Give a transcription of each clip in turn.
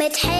Mit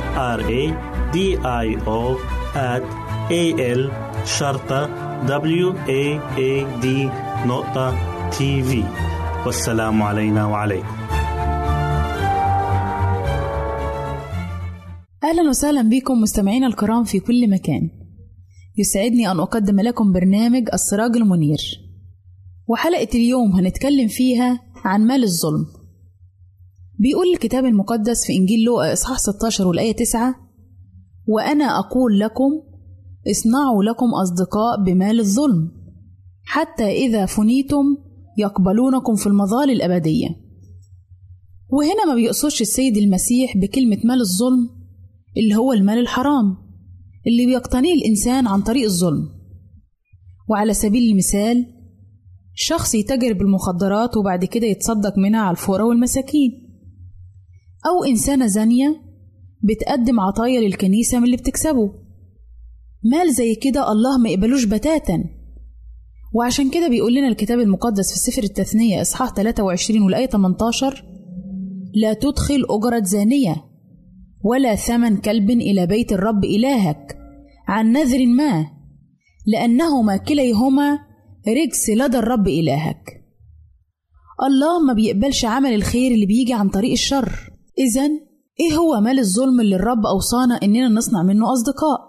R A D I O at A L شرطة W A A D نقطة تي في والسلام علينا وعليكم. أهلا وسهلا بكم مستمعينا الكرام في كل مكان. يسعدني أن أقدم لكم برنامج السراج المنير. وحلقة اليوم هنتكلم فيها عن مال الظلم. بيقول الكتاب المقدس في إنجيل لوقا إصحاح 16 والآية 9 وأنا أقول لكم اصنعوا لكم أصدقاء بمال الظلم حتى إذا فنيتم يقبلونكم في المظال الأبدية. وهنا ما بيقصدش السيد المسيح بكلمة مال الظلم اللي هو المال الحرام اللي بيقتنيه الإنسان عن طريق الظلم. وعلى سبيل المثال شخص يتاجر بالمخدرات وبعد كده يتصدق منها على الفقراء والمساكين. أو إنسانة زانية بتقدم عطايا للكنيسة من اللي بتكسبه. مال زي كده الله ما يقبلوش بتاتا. وعشان كده بيقول لنا الكتاب المقدس في سفر التثنية إصحاح 23 والآية 18 لا تدخل أجرة زانية ولا ثمن كلب إلى بيت الرب إلهك عن نذر ما لأنهما كليهما رجس لدى الرب إلهك. الله ما بيقبلش عمل الخير اللي بيجي عن طريق الشر. إذا إيه هو مال الظلم اللي الرب أوصانا إننا نصنع منه أصدقاء؟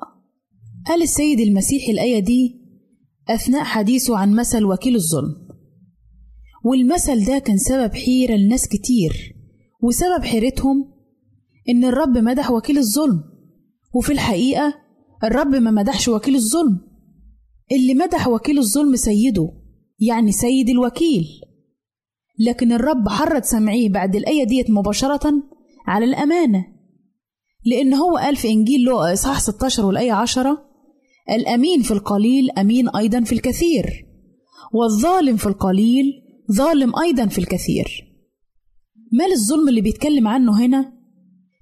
قال السيد المسيح الآية دي أثناء حديثه عن مثل وكيل الظلم. والمثل ده كان سبب حيرة لناس كتير وسبب حيرتهم إن الرب مدح وكيل الظلم. وفي الحقيقة الرب ما مدحش وكيل الظلم. اللي مدح وكيل الظلم سيده يعني سيد الوكيل. لكن الرب حرد سمعيه بعد الآية ديت مباشرة على الأمانة. لأن هو قال في إنجيل لوقا إصحاح 16 والآية 10 الأمين في القليل أمين أيضا في الكثير والظالم في القليل ظالم أيضا في الكثير. مال الظلم اللي بيتكلم عنه هنا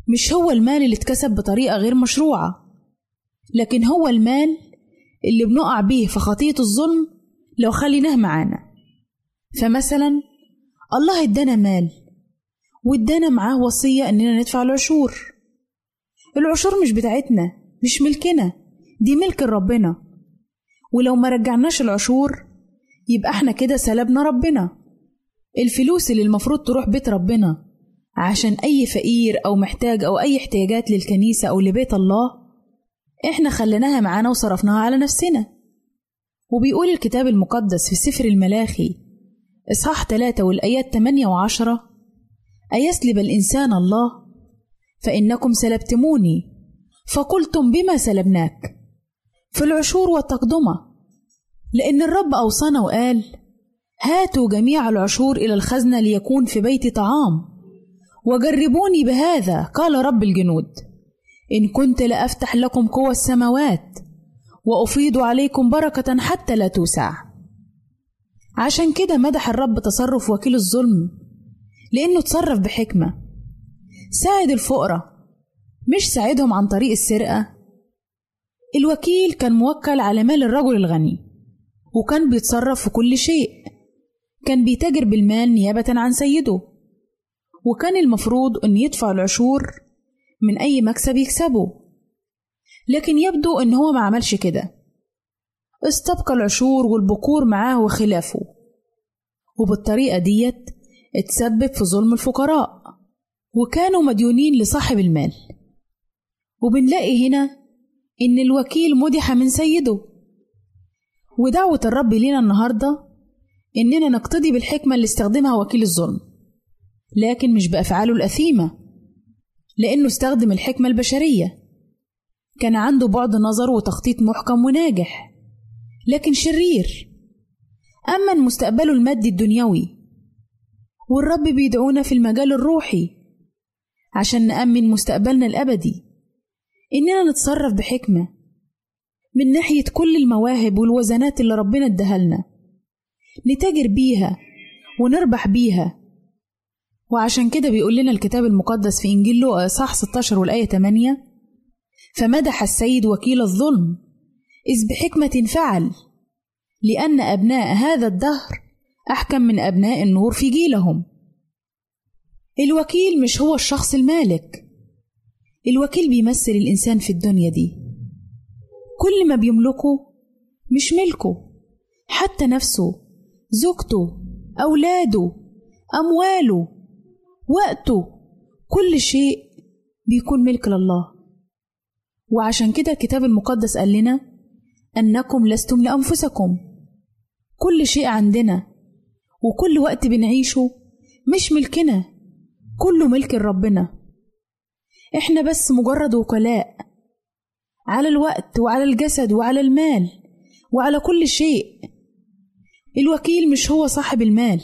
مش هو المال اللي اتكسب بطريقة غير مشروعة لكن هو المال اللي بنقع بيه في خطية الظلم لو خليناه معانا. فمثلا الله ادانا مال وادانا معاه وصية أننا ندفع العشور. العشور مش بتاعتنا مش ملكنا دي ملك ربنا. ولو ما رجعناش العشور يبقى إحنا كده سلبنا ربنا. الفلوس اللي المفروض تروح بيت ربنا عشان أي فقير أو محتاج أو أي احتياجات للكنيسة أو لبيت الله إحنا خليناها معانا وصرفناها على نفسنا. وبيقول الكتاب المقدس في سفر الملاخي إصحاح 3 والآيات 8 و10 أيسلب الإنسان الله؟ فإنكم سلبتموني. فقلتم بما سلبناك؟ في العشور والتقدمة. لأن الرب أوصانا وقال هاتوا جميع العشور إلى الخزنة ليكون في بيتي طعام. وجربوني بهذا قال رب الجنود. إن كنت لأفتح لكم قوى السماوات وأفيض عليكم بركة حتى لا توسع. عشان كده مدح الرب تصرف وكيل الظلم لأنه تصرف بحكمة. ساعد الفقراء مش ساعدهم عن طريق السرقة. الوكيل كان موكل على مال الرجل الغني وكان بيتصرف في كل شيء. كان بيتاجر بالمال نيابة عن سيده. وكان المفروض أن يدفع العشور من أي مكسب يكسبه. لكن يبدو أن هو ما عملش كده. استبقى العشور والبكور معاه وخلافه. وبالطريقة ديت اتسبب في ظلم الفقراء وكانوا مديونين لصاحب المال. وبنلاقي هنا إن الوكيل مدح من سيده. ودعوة الرب لينا النهاردة إننا نقتدي بالحكمة اللي استخدمها وكيل الظلم. لكن مش بأفعاله الأثيمة لأنه استخدم الحكمة البشرية. كان عنده بعد نظر وتخطيط محكم وناجح لكن شرير. أمن مستقبله المادي الدنيوي والرب بيدعونا في المجال الروحي عشان نأمن مستقبلنا الأبدي. إننا نتصرف بحكمة من ناحية كل المواهب والوزنات اللي ربنا ادهلنا نتاجر بيها ونربح بيها. وعشان كده بيقول لنا الكتاب المقدس في إنجيل لوقا إصحاح 16 والآية 8 فمدح السيد وكيل الظلم إذ بحكمة فعل لأن أبناء هذا الدهر أحكم من أبناء النور في جيلهم. الوكيل مش هو الشخص المالك. الوكيل بيمثل الإنسان في الدنيا دي. كل ما بيملكه مش ملكه حتى نفسه زوجته أولاده أمواله وقته كل شيء بيكون ملك لله. وعشان كده الكتاب المقدس قال لنا أنكم لستم لأنفسكم. كل شيء عندنا وكل وقت بنعيشه مش ملكنا كله ملك ربنا إحنا بس مجرد وكلاء على الوقت وعلى الجسد وعلى المال وعلى كل شيء. الوكيل مش هو صاحب المال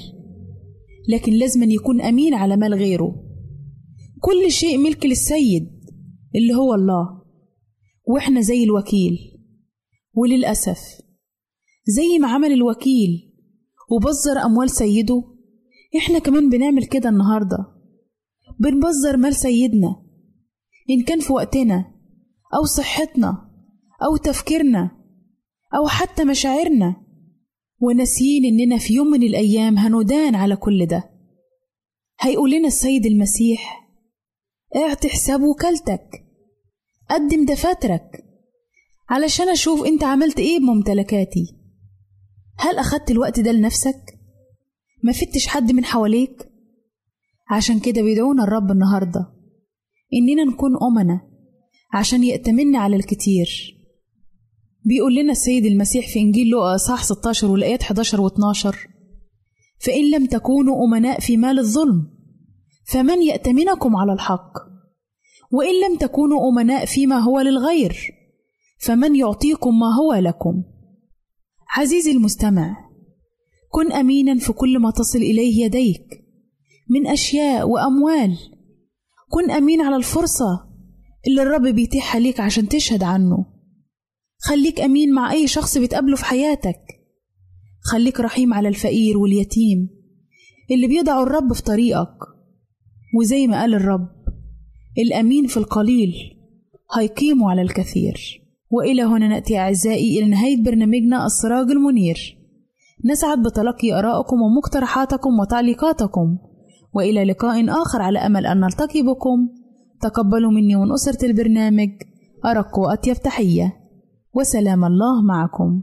لكن لازم يكون أمين على مال غيره. كل شيء ملك للسيد اللي هو الله وإحنا زي الوكيل. وللأسف زي ما عمل الوكيل وبذر أموال سيده. إحنا كمان بنعمل كده النهاردة. بنبذر مال سيدنا. إن كان في وقتنا أو صحتنا أو تفكيرنا أو حتى مشاعرنا. وناسيين إننا في يوم من الأيام هندان على كل ده. هيقول لنا السيد المسيح اعط حساب وكالتك. قدم دفاترك. علشان أشوف أنت عملت إيه بممتلكاتي. هل أخدت الوقت ده لنفسك؟ ما فتش حد من حواليك؟ عشان كده بيدعونا الرب النهاردة إننا نكون أمنا عشان يأتمنا على الكتير بيقول لنا السيد المسيح في إنجيل لوقا صح 16 والآيات 11 و 12 فإن لم تكونوا أمناء في مال الظلم فمن يأتمنكم على الحق وإن لم تكونوا أمناء فيما هو للغير فمن يعطيكم ما هو لكم عزيزي المستمع كن أمينا في كل ما تصل إليه يديك من أشياء وأموال. كن أمين على الفرصة اللي الرب بيتيحها ليك عشان تشهد عنه. خليك أمين مع أي شخص بتقابله في حياتك. خليك رحيم على الفقير واليتيم اللي بيضعوا الرب في طريقك. وزي ما قال الرب الأمين في القليل هيقيموا على الكثير. وإلى هنا نأتي أعزائي إلى نهاية برنامجنا السراج المنير. نسعد بتلقي آرائكم ومقترحاتكم وتعليقاتكم. وإلى لقاء آخر على أمل أن نلتقي بكم. تقبلوا مني ومن أسرة البرنامج. أرق وأطيب تحية. وسلام الله معكم.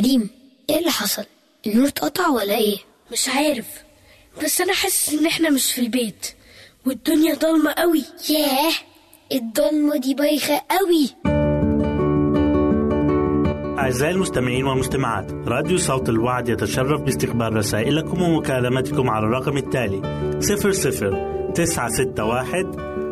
كريم إيه اللي حصل؟ النور اتقطع ولا إيه؟ مش عارف بس أنا حاسس إن إحنا مش في البيت والدنيا ضلمة قوي ياه الضلمة دي بايخة قوي أعزائي المستمعين والمستمعات راديو صوت الوعد يتشرف باستقبال رسائلكم ومكالمتكم على الرقم التالي 00 961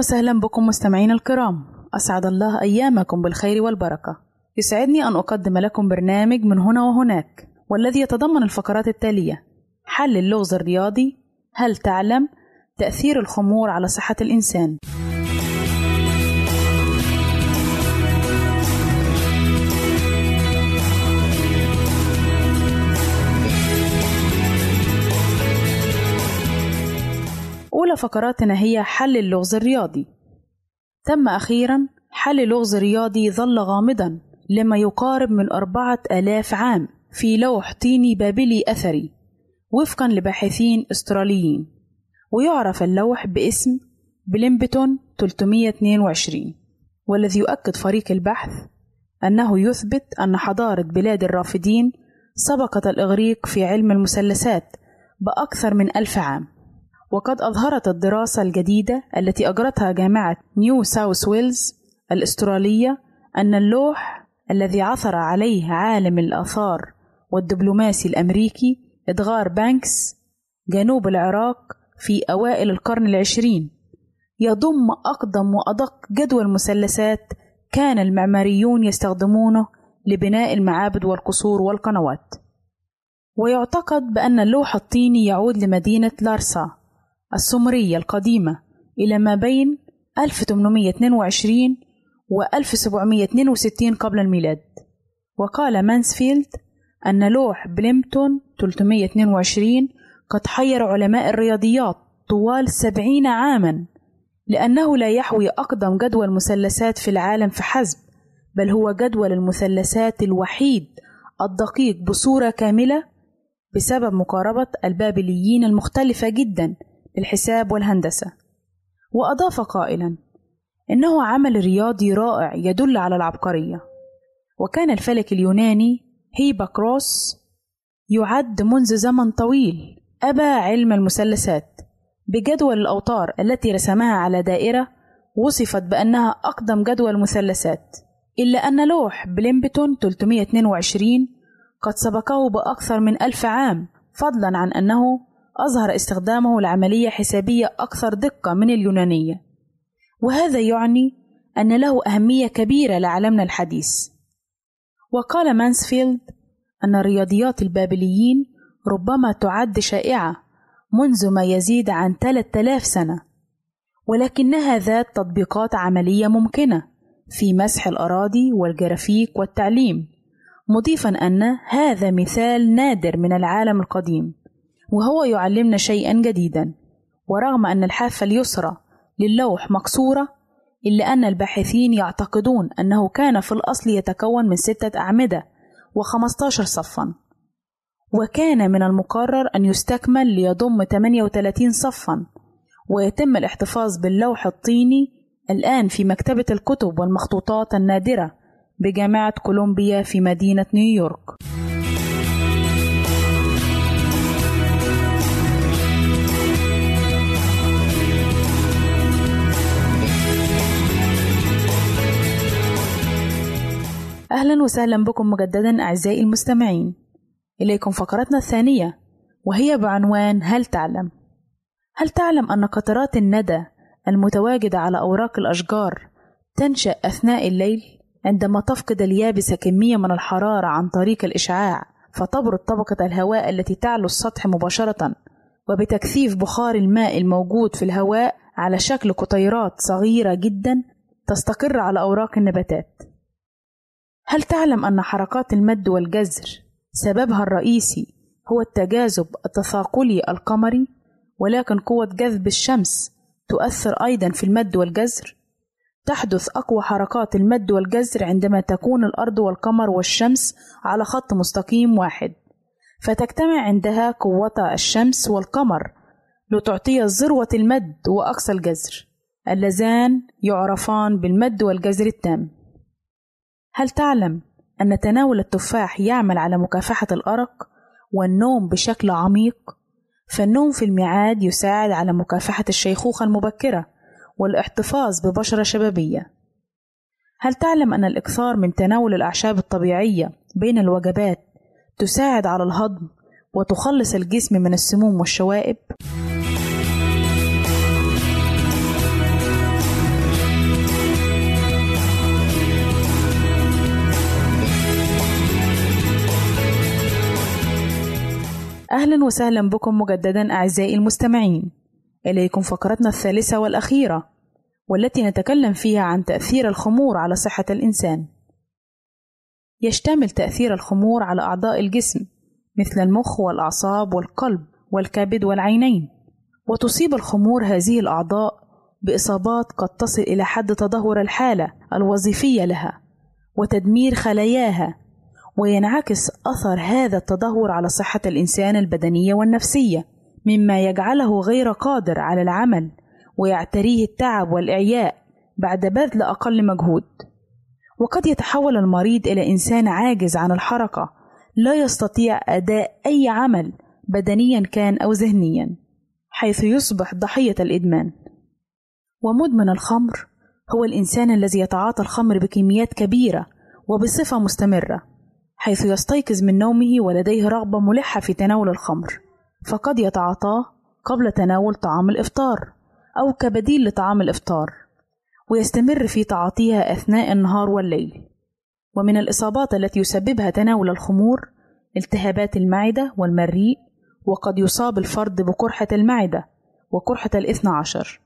وسهلا بكم مستمعين الكرام. أسعد الله أيامكم بالخير والبركة. يسعدني أن أقدم لكم برنامج من هنا وهناك والذي يتضمن الفقرات التالية حل اللغز الرياضي هل تعلم؟ تأثير الخمور على صحة الإنسان. أولى فقراتنا هي حل اللغز الرياضي. تم أخيرا حل لغز رياضي ظل غامضا لما يقارب من أربعة آلاف عام في لوح طيني بابلي أثري وفقا لباحثين أستراليين. ويعرف اللوح باسم بليمبتون 322 والذي يؤكد فريق البحث أنه يثبت أن حضارة بلاد الرافدين سبقت الإغريق في علم المثلثات بأكثر من ألف عام. وقد أظهرت الدراسة الجديدة التي أجرتها جامعة نيو ساوث ويلز الأسترالية أن اللوح الذي عثر عليه عالم الآثار والدبلوماسي الأمريكي إدغار بانكس جنوب العراق في أوائل القرن العشرين. يضم أقدم وأدق جدول مثلثات كان المعماريون يستخدمونه لبناء المعابد والقصور والقنوات. ويعتقد بأن اللوح الطيني يعود لمدينة لارسا. السومرية القديمة إلى ما بين 1822 و 1762 قبل الميلاد. وقال مانسفيلد أن لوح بليمتون 322 قد حير علماء الرياضيات طوال سبعين عاما لأنه لا يحوي أقدم جدول مثلثات في العالم فحسب بل هو جدول المثلثات الوحيد الدقيق بصورة كاملة بسبب مقاربة البابليين المختلفة جدا للحساب والهندسة. وأضاف قائلا إنه عمل رياضي رائع يدل على العبقرية. وكان الفلك اليوناني هيباكروس يعد منذ زمن طويل أبى علم المثلثات بجدول الأوتار التي رسمها على دائرة وصفت بأنها أقدم جدول مثلثات إلا أن لوح بليمبتون 322 قد سبقه بأكثر من ألف عام فضلا عن أنه أظهر استخدامه لعملية حسابية أكثر دقة من اليونانية. وهذا يعني أن له أهمية كبيرة لعالمنا الحديث. وقال مانسفيلد أن الرياضيات البابليين ربما تعد شائعة منذ ما يزيد عن 3000 سنة ولكنها ذات تطبيقات عملية ممكنة في مسح الأراضي والجرافيك والتعليم مضيفا أن هذا مثال نادر من العالم القديم. وهو يعلمنا شيئا جديدا. ورغم أن الحافة اليسرى للوح مكسورة إلا أن الباحثين يعتقدون أنه كان في الأصل يتكون من ستة أعمدة وخمستاشر صفا. وكان من المقرر أن يستكمل ليضم 38 صفا. ويتم الاحتفاظ باللوح الطيني الآن في مكتبة الكتب والمخطوطات النادرة بجامعة كولومبيا في مدينة نيويورك. أهلا وسهلا بكم مجددا أعزائي المستمعين إليكم فقرتنا الثانية وهي بعنوان هل تعلم؟ هل تعلم أن قطرات الندى المتواجدة على أوراق الأشجار تنشأ أثناء الليل عندما تفقد اليابسة كمية من الحرارة عن طريق الإشعاع فتبرد طبقة الهواء التي تعلو السطح مباشرة وبتكثيف بخار الماء الموجود في الهواء على شكل قطيرات صغيرة جدا تستقر على أوراق النباتات. هل تعلم أن حركات المد والجزر سببها الرئيسي هو التجاذب التثاقلي القمري؟ ولكن قوة جذب الشمس تؤثر أيضا في المد والجزر؟ تحدث أقوى حركات المد والجزر عندما تكون الأرض والقمر والشمس على خط مستقيم واحد. فتجتمع عندها قوتا الشمس والقمر لتعطي ذروة المد وأقصى الجزر. اللذان يعرفان بالمد والجزر التام. هل تعلم أن تناول التفاح يعمل على مكافحة الأرق والنوم بشكل عميق؟ فالنوم في الميعاد يساعد على مكافحة الشيخوخة المبكرة والاحتفاظ ببشرة شبابية. هل تعلم أن الإكثار من تناول الأعشاب الطبيعية بين الوجبات تساعد على الهضم وتخلص الجسم من السموم والشوائب؟ أهلا وسهلا بكم مجددا أعزائي المستمعين. إليكم فقرتنا الثالثة والأخيرة والتي نتكلم فيها عن تأثير الخمور على صحة الإنسان. يشتمل تأثير الخمور على أعضاء الجسم مثل المخ والأعصاب والقلب والكبد والعينين. وتصيب الخمور هذه الأعضاء بإصابات قد تصل إلى حد تدهور الحالة الوظيفية لها وتدمير خلاياها وينعكس أثر هذا التدهور على صحة الإنسان البدنية والنفسية مما يجعله غير قادر على العمل ويعتريه التعب والإعياء بعد بذل أقل مجهود. وقد يتحول المريض إلى إنسان عاجز عن الحركة لا يستطيع أداء أي عمل بدنيا كان أو ذهنيا حيث يصبح ضحية الإدمان. ومدمن الخمر هو الإنسان الذي يتعاطى الخمر بكميات كبيرة وبصفة مستمرة. حيث يستيقظ من نومه ولديه رغبة ملحة في تناول الخمر. فقد يتعاطاه قبل تناول طعام الإفطار أو كبديل لطعام الإفطار ويستمر في تعاطيها أثناء النهار والليل. ومن الإصابات التي يسببها تناول الخمور التهابات المعدة والمريء وقد يصاب الفرد بقرحة المعدة وقرحة الاثنى عشر.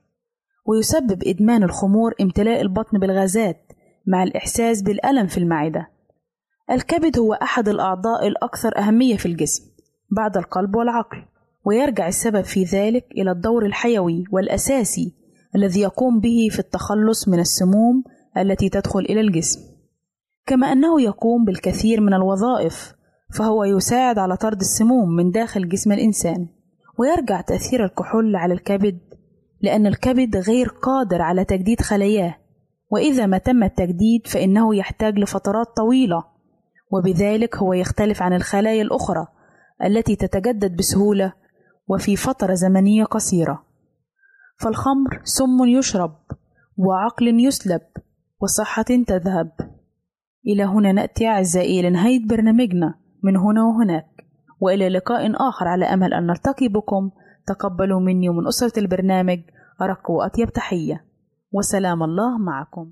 ويسبب إدمان الخمور امتلاء البطن بالغازات مع الإحساس بالألم في المعدة. الكبد هو أحد الأعضاء الأكثر أهمية في الجسم بعد القلب والعقل ويرجع السبب في ذلك إلى الدور الحيوي والأساسي الذي يقوم به في التخلص من السموم التي تدخل إلى الجسم. كما أنه يقوم بالكثير من الوظائف فهو يساعد على طرد السموم من داخل جسم الإنسان ويرجع تأثير الكحول على الكبد لأن الكبد غير قادر على تجديد خلاياه وإذا ما تم التجديد فإنه يحتاج لفترات طويلة وبذلك هو يختلف عن الخلايا الأخرى التي تتجدد بسهولة وفي فترة زمنية قصيرة. فالخمر سم يشرب وعقل يسلب وصحة تذهب. إلى هنا نأتي أعزائي لنهاية برنامجنا من هنا وهناك وإلى لقاء آخر على أمل أن نلتقي بكم. تقبلوا مني ومن أسرة البرنامج أرق وأطيب تحية. وسلام الله معكم.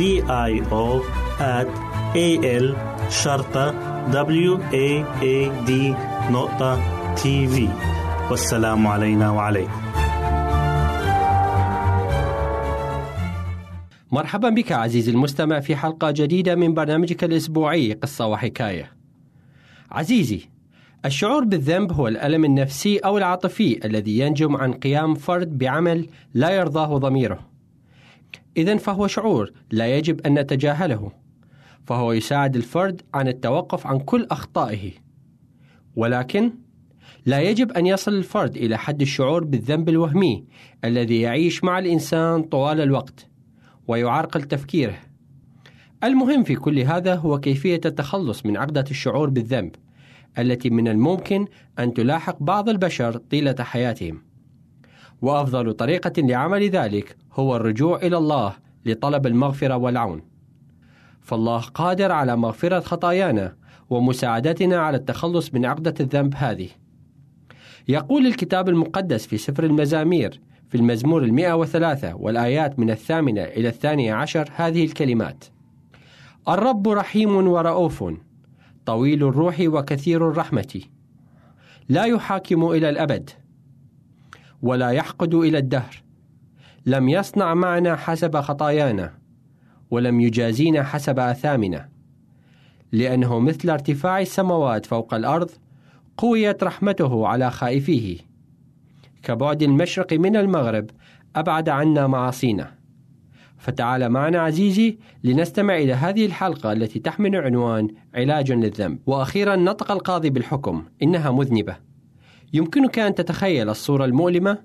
D I O at A L شرطة W A A D نقطة تي في والسلام علينا وعليكم مرحبا بك عزيزي المستمع في حلقة جديدة من برنامجك الأسبوعي قصة وحكاية. عزيزي، الشعور بالذنب هو الألم النفسي أو العاطفي الذي ينجم عن قيام فرد بعمل لا يرضاه ضميره. إذا فهو شعور لا يجب أن نتجاهله، فهو يساعد الفرد عن التوقف عن كل أخطائه. ولكن لا يجب أن يصل الفرد إلى حد الشعور بالذنب الوهمي الذي يعيش مع الإنسان طوال الوقت. ويعرقل تفكيره. المهم في كل هذا هو كيفية التخلص من عقدة الشعور بالذنب التي من الممكن أن تلاحق بعض البشر طيلة حياتهم. وأفضل طريقة لعمل ذلك هو الرجوع إلى الله لطلب المغفرة والعون. فالله قادر على مغفرة خطايانا ومساعدتنا على التخلص من عقدة الذنب هذه. يقول الكتاب المقدس في سفر المزامير في المزمور المئة وثلاثة والآيات من الثامنة إلى الثانية عشر هذه الكلمات الرب رحيم ورؤوف طويل الروح وكثير الرحمة لا يحاكم إلى الأبد ولا يحقد إلى الدهر. لم يصنع معنا حسب خطايانا ولم يجازينا حسب آثامنا لأنه مثل ارتفاع السماوات فوق الأرض قويت رحمته على خائفيه. كبعد المشرق من المغرب أبعد عنا معاصينا. فتعال معنا عزيزي لنستمع إلى هذه الحلقة التي تحمل عنوان علاج للذنب. وأخيرا نطق القاضي بالحكم إنها مذنبة. يمكنك أن تتخيل الصورة المؤلمة؟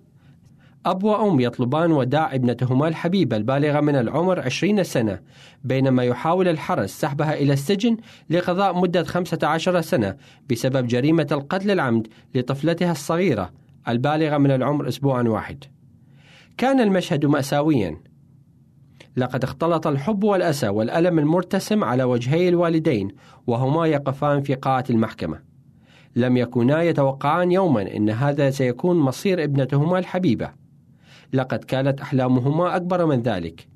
أب وأم يطلبان وداع ابنتهما الحبيبة البالغة من العمر عشرين سنة بينما يحاول الحرس سحبها إلى السجن لقضاء مدة خمسة عشر سنة بسبب جريمة القتل العمد لطفلتها الصغيرة البالغة من العمر أسبوعا واحد. كان المشهد مأساويا. لقد اختلط الحب والأسى والألم المرتسم على وجهي الوالدين وهما يقفان في قاعة المحكمة. لم يكونا يتوقعان يوما أن هذا سيكون مصير ابنتهما الحبيبة. لقد كانت أحلامهما أكبر من ذلك.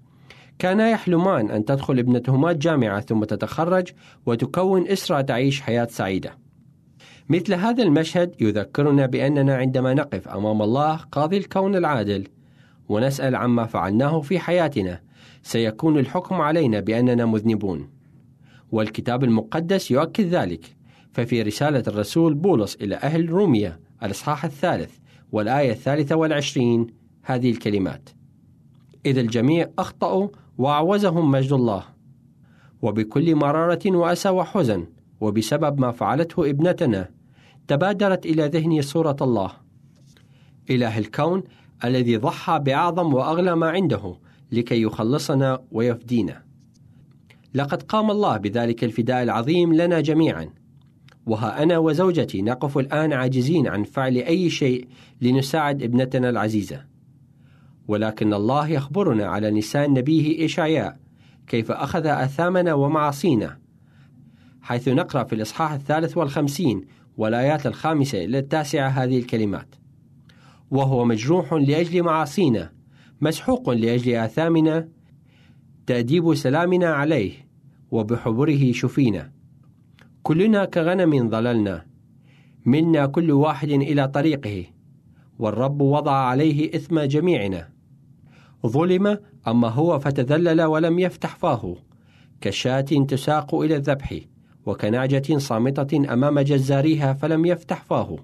كانا يحلمان أن تدخل ابنتهما الجامعة ثم تتخرج وتكون أسرة تعيش حياة سعيدة. مثل هذا المشهد يذكرنا بأننا عندما نقف أمام الله قاضي الكون العادل ونسأل عما فعلناه في حياتنا سيكون الحكم علينا بأننا مذنبون. والكتاب المقدس يؤكد ذلك. ففي رسالة الرسول بولس إلى أهل روميا الإصحاح الثالث والآية الثالثة والعشرين هذه الكلمات. إذ الجميع أخطأوا وأعوزهم مجد الله. وبكل مرارة وأسى وحزن وبسبب ما فعلته ابنتنا تبادرت إلى ذهني صورة الله. إله الكون الذي ضحى بأعظم وأغلى ما عنده لكي يخلصنا ويفدينا. لقد قام الله بذلك الفداء العظيم لنا جميعا. وها أنا وزوجتي نقف الآن عاجزين عن فعل أي شيء لنساعد ابنتنا العزيزة. ولكن الله يخبرنا على لسان نبيه إشعياء كيف أخذ أثامنا ومعاصينا حيث نقرأ في الإصحاح الثالث والخمسين والآيات الخامسة إلى التاسعة هذه الكلمات. وهو مجروح لأجل معاصينا مسحوق لأجل آثامنا تأديب سلامنا عليه وبحبره شفينا. كلنا كغنم ضللنا. منا كل واحد إلى طريقه والرب وضع عليه إثم جميعنا. ظلم أما هو فتذلل ولم يفتح فاه. كشاة تساق إلى الذبح وكنعجة صامتة أمام جزاريها فلم يفتح فاه.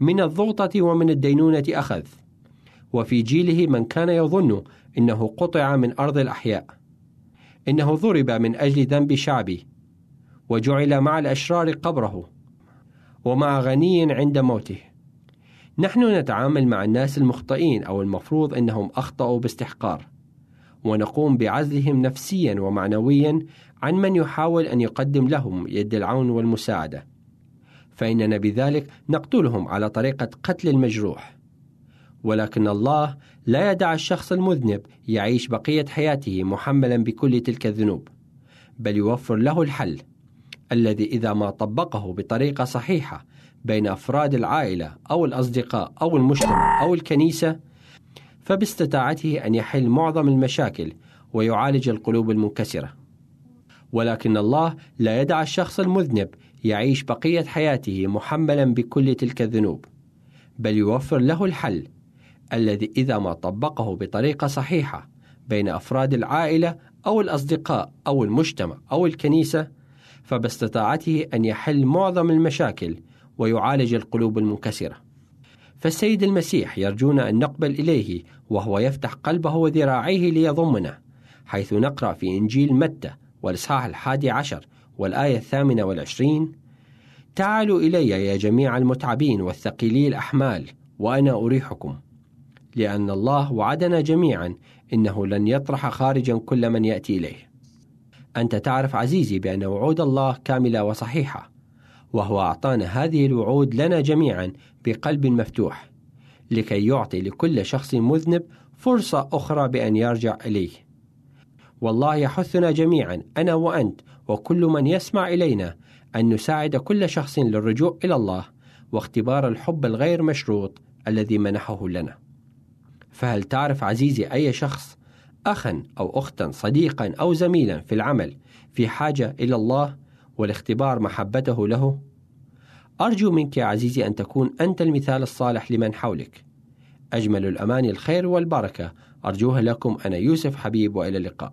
من الضغطة ومن الدينونة أخذ. وفي جيله من كان يظن إنه قطع من أرض الأحياء. إنه ضرب من أجل ذنب شعبي. وجعل مع الأشرار قبره ومع غني عند موته. نحن نتعامل مع الناس المخطئين أو المفروض أنهم أخطأوا باستحقار ونقوم بعزلهم نفسيا ومعنويا عن من يحاول أن يقدم لهم يد العون والمساعدة. فإننا بذلك نقتلهم على طريقة قتل المجروح. ولكن الله لا يدع الشخص المذنب يعيش بقية حياته محملا بكل تلك الذنوب بل يوفر له الحل. الذي إذا ما طبقه بطريقة صحيحة بين أفراد العائلة أو الأصدقاء أو المجتمع أو الكنيسة فباستطاعته أن يحل معظم المشاكل ويعالج القلوب المنكسرة. ولكن الله لا يدع الشخص المذنب يعيش بقية حياته محملا بكل تلك الذنوب، بل يوفر له الحل الذي إذا ما طبقه بطريقة صحيحة بين أفراد العائلة أو الأصدقاء أو المجتمع أو الكنيسة فباستطاعته أن يحل معظم المشاكل ويعالج القلوب المنكسرة. فالسيد المسيح يرجونا أن نقبل إليه وهو يفتح قلبه وذراعيه ليضمنا حيث نقرأ في إنجيل متى والإصحاح الحادي عشر والآية الثامنة والعشرين تعالوا إلي يا جميع المتعبين والثقيلي الأحمال وأنا أريحكم لأن الله وعدنا جميعا إنه لن يطرح خارجا كل من يأتي إليه أنت تعرف عزيزي بأن وعود الله كاملة وصحيحة وهو أعطانا هذه الوعود لنا جميعا بقلب مفتوح لكي يعطي لكل شخص مذنب فرصة أخرى بأن يرجع إليه. والله يحثنا جميعا أنا وأنت وكل من يسمع إلينا أن نساعد كل شخص للرجوع إلى الله واختبار الحب الغير مشروط الذي منحه لنا. فهل تعرف عزيزي أي شخص أخا أو أختا صديقا أو زميلا في العمل في حاجة إلى الله والاختبار محبته له؟ أرجو منك يا عزيزي أن تكون أنت المثال الصالح لمن حولك. أجمل الأماني الخير والبركة. أرجوها لكم أنا يوسف حبيب وإلى اللقاء.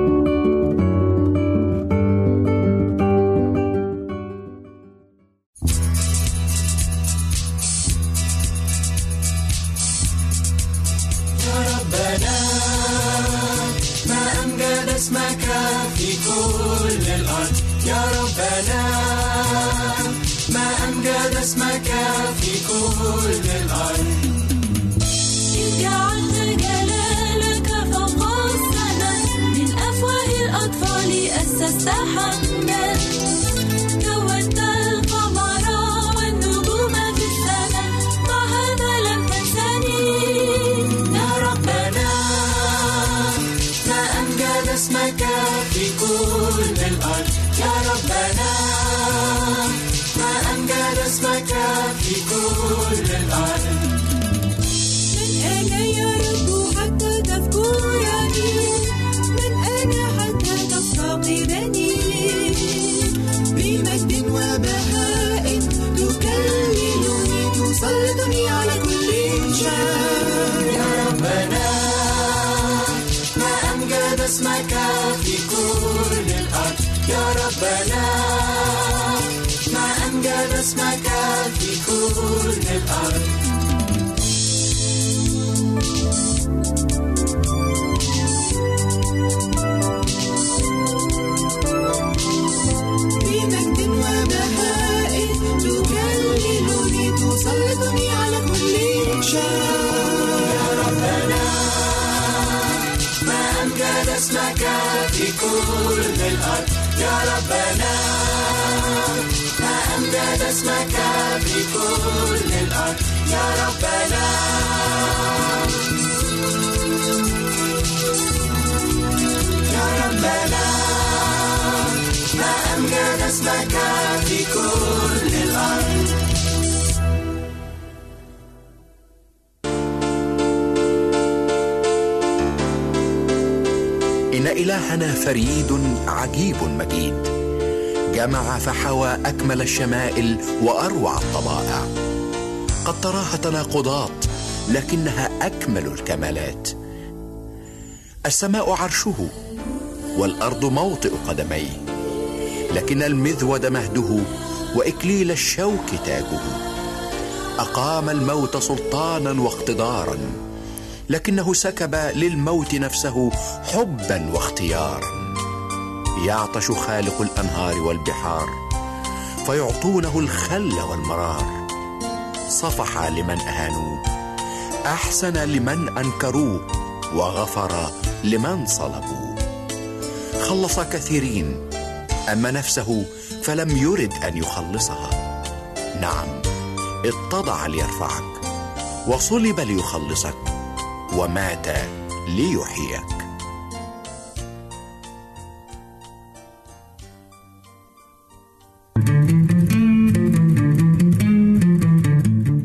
يا ربنا. يا ربنا ما أمجد اسمك في كل الأرض. إن إلهنا فريد عجيب مجيد. جمع فحوى أكمل الشمائل وأروع الطبائع. قد تراها تناقضات لكنها أكمل الكمالات. السماء عرشه والأرض موطئ قدميه. لكن المذود مهده وإكليل الشوك تاجه. أقام الموت سلطانا واقتدارا لكنه سكب للموت نفسه حبا واختيارا. يعطش خالق الأنهار والبحار فيعطونه الخل والمرار. صفح لمن اهانوه أحسن لمن انكروه وغفر لمن صلبوه خلص كثيرين أما نفسه فلم يرد أن يخلصها. نعم اتضع ليرفعك وصلب ليخلصك ومات ليحييك.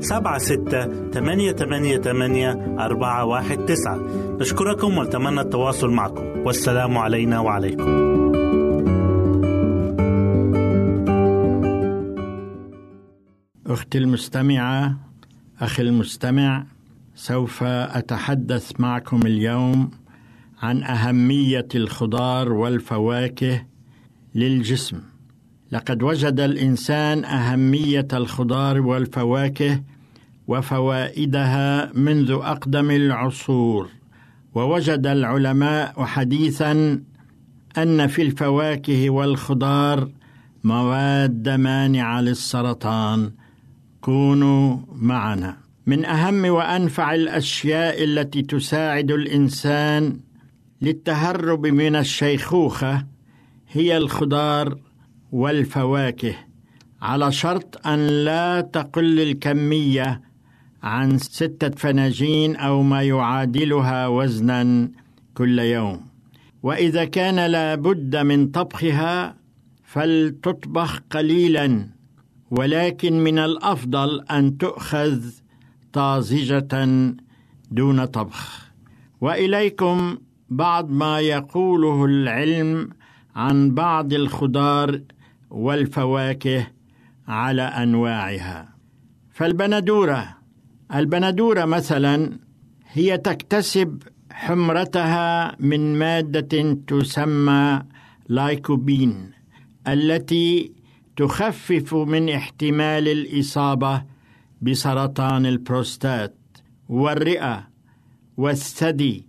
سبعة ستة ثمانية ثمانية ثمانية أربعة واحد تسعة. نشكركم ونتمنى التواصل معكم. والسلام علينا وعليكم. أختي المستمعة أخي المستمع سوف أتحدث معكم اليوم عن أهمية الخضار والفواكه للجسم. لقد وجد الإنسان أهمية الخضار والفواكه وفوائدها منذ أقدم العصور ووجد العلماء حديثا أن في الفواكه والخضار مواد مانعة للسرطان. كونوا معنا. من أهم وأنفع الأشياء التي تساعد الإنسان للتهرب من الشيخوخة هي الخضار والفواكه على شرط أن لا تقل الكمية عن ستة فناجين أو ما يعادلها وزنا كل يوم. وإذا كان لابد من طبخها فلتطبخ قليلا ولكن من الأفضل أن تؤخذ طازجة دون طبخ. وإليكم بعض ما يقوله العلم عن بعض الخضار والفواكه على أنواعها. فالبندورة البندورة مثلا هي تكتسب حمرتها من مادة تسمى لايكوبين التي تخفف من احتمال الإصابة بسرطان البروستات والرئة والثدي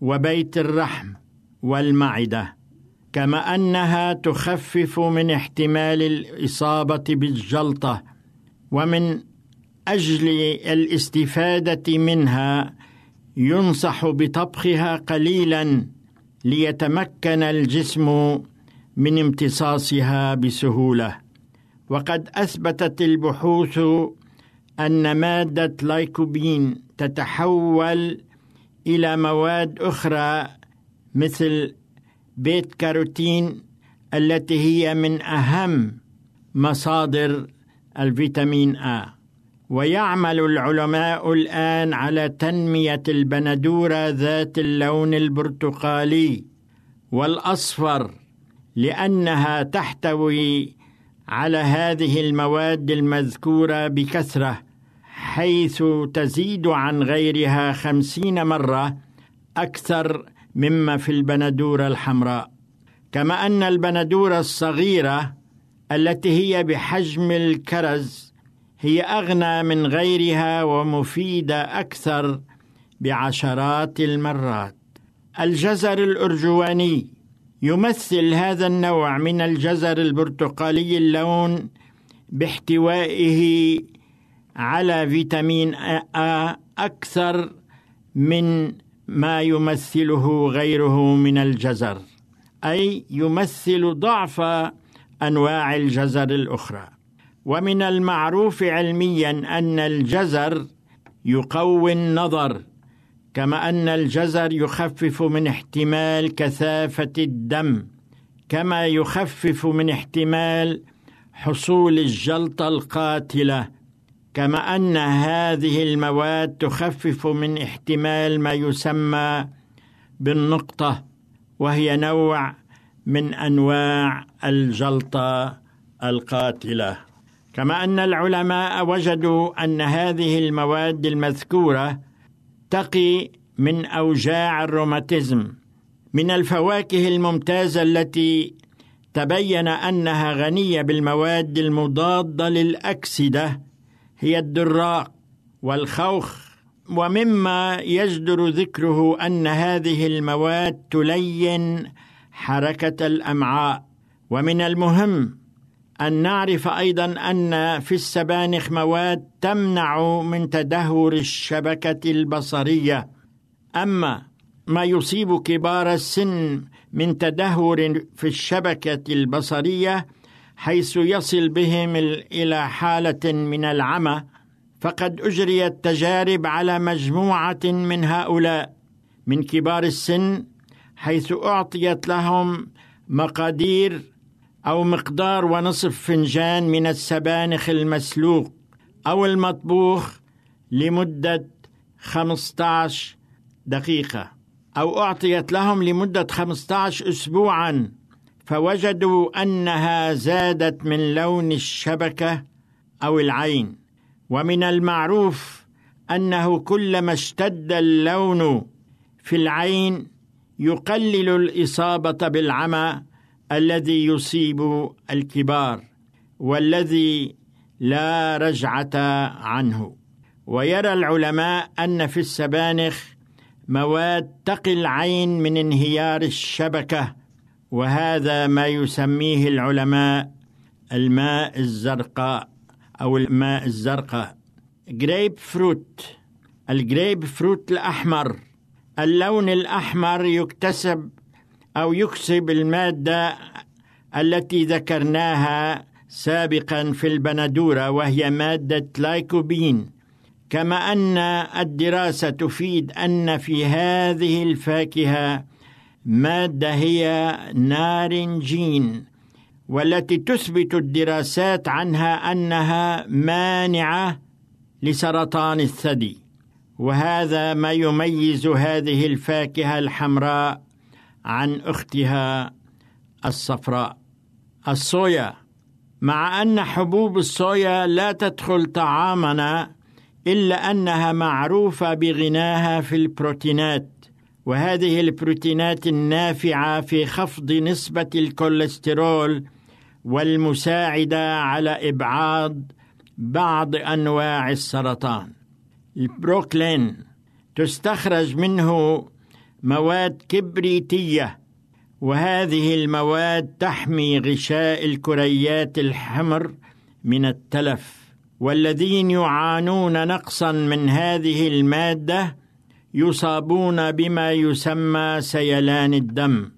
وبيت الرحم والمعدة. كما أنها تخفف من احتمال الإصابة بالجلطة ومن أجل الاستفادة منها ينصح بطبخها قليلا ليتمكن الجسم من امتصاصها بسهولة. وقد أثبتت البحوث أن مادة لايكوبين تتحول إلى مواد أخرى مثل بيت كاروتين التي هي من أهم مصادر الفيتامين A ويعمل العلماء الآن على تنمية البندورة ذات اللون البرتقالي والأصفر لأنها تحتوي على هذه المواد المذكورة بكثرة حيث تزيد عن غيرها خمسين مرة أكثر مما في البندورة الحمراء. كما أن البندورة الصغيرة التي هي بحجم الكرز هي أغنى من غيرها ومفيدة أكثر بعشرات المرات. الجزر الأرجواني يمثل هذا النوع من الجزر البرتقالي اللون باحتوائه على فيتامين A أكثر من ما يمثله غيره من الجزر أي يمثل ضعف أنواع الجزر الأخرى. ومن المعروف علميا أن الجزر يقوي النظر كما أن الجزر يخفف من احتمال كثافة الدم كما يخفف من احتمال حصول الجلطة القاتلة كما أن هذه المواد تخفف من احتمال ما يسمى بالنقطة وهي نوع من أنواع الجلطة القاتلة. كما أن العلماء وجدوا أن هذه المواد المذكورة تقي من أوجاع الروماتيزم. من الفواكه الممتازة التي تبين أنها غنية بالمواد المضادة للأكسدة هي الدراق والخوخ ومما يجدر ذكره أن هذه المواد تلين حركة الأمعاء. ومن المهم أن نعرف أيضا أن في السبانخ مواد تمنع من تدهور الشبكة البصرية. أما ما يصيب كبار السن من تدهور في الشبكة البصرية حيث يصل بهم إلى حالة من العمى فقد اجريت تجارب على مجموعة من هؤلاء من كبار السن حيث أعطيت لهم مقادير أو مقدار ونصف فنجان من السبانخ المسلوق أو المطبوخ لمدة 15 دقيقة أو أعطيت لهم لمدة 15 اسبوعا. فوجدوا أنها زادت من لون الشبكة أو العين. ومن المعروف أنه كلما اشتد اللون في العين يقلل الإصابة بالعمى الذي يصيب الكبار والذي لا رجعة عنه. ويرى العلماء أن في السبانخ مواد تقي العين من انهيار الشبكة وهذا ما يسميه العلماء الماء الزرقاء أو الماء الزرقاء. جريب فروت الجريب فروت الأحمر. اللون الأحمر يكتسب أو يكسب المادة التي ذكرناها سابقا في البندورة وهي مادة لايكوبين كما أن الدراسة تفيد أن في هذه الفاكهة مادة هي نارنجين والتي تثبت الدراسات عنها أنها مانعة لسرطان الثدي. وهذا ما يميز هذه الفاكهة الحمراء عن أختها الصفراء الصويا. مع أن حبوب الصويا لا تدخل طعامنا إلا أنها معروفة بغناها في البروتينات. وهذه البروتينات النافعة في خفض نسبة الكوليسترول والمساعدة على إبعاد بعض أنواع السرطان. البروكلين تستخرج منه مواد كبريتية وهذه المواد تحمي غشاء الكريات الحمر من التلف والذين يعانون نقصا من هذه المادة يصابون بما يسمى سيلان الدم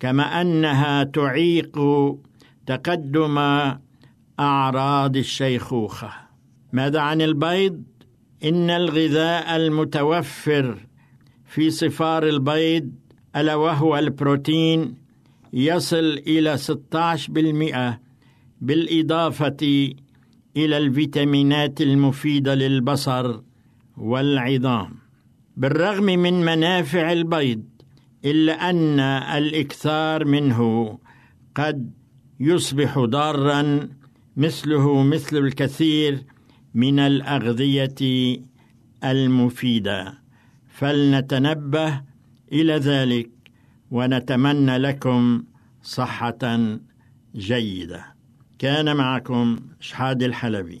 كما أنها تعيق تقدم أعراض الشيخوخة. ماذا عن البيض؟ إن الغذاء المتوفر في صفار البيض ألا وهو البروتين يصل إلى 16% بالإضافة إلى الفيتامينات المفيدة للبصر والعظام. بالرغم من منافع البيض إلا أن الإكثار منه قد يصبح ضارا مثله مثل الكثير من الأغذية المفيدة. فلنتنبه إلى ذلك ونتمنى لكم صحة جيدة. كان معكم شحاد الحلبي.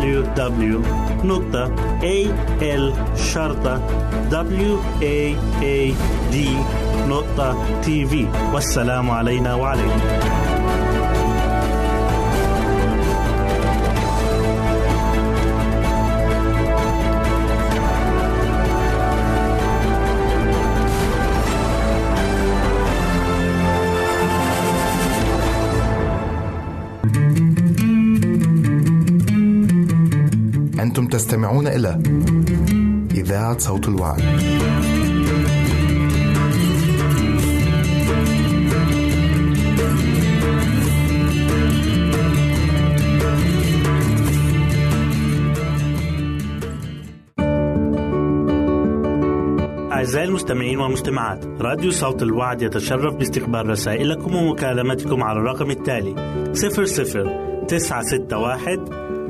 www.al-waad.tv والسلام علينا وعليكم. أنتم تستمعون إلى إذاعة صوت الوعي. أعزائي المستمعين والمجتمعات راديو صوت الوعد يتشرف باستقبال رسائلكم ومكالمتكم على الرقم التالي 00961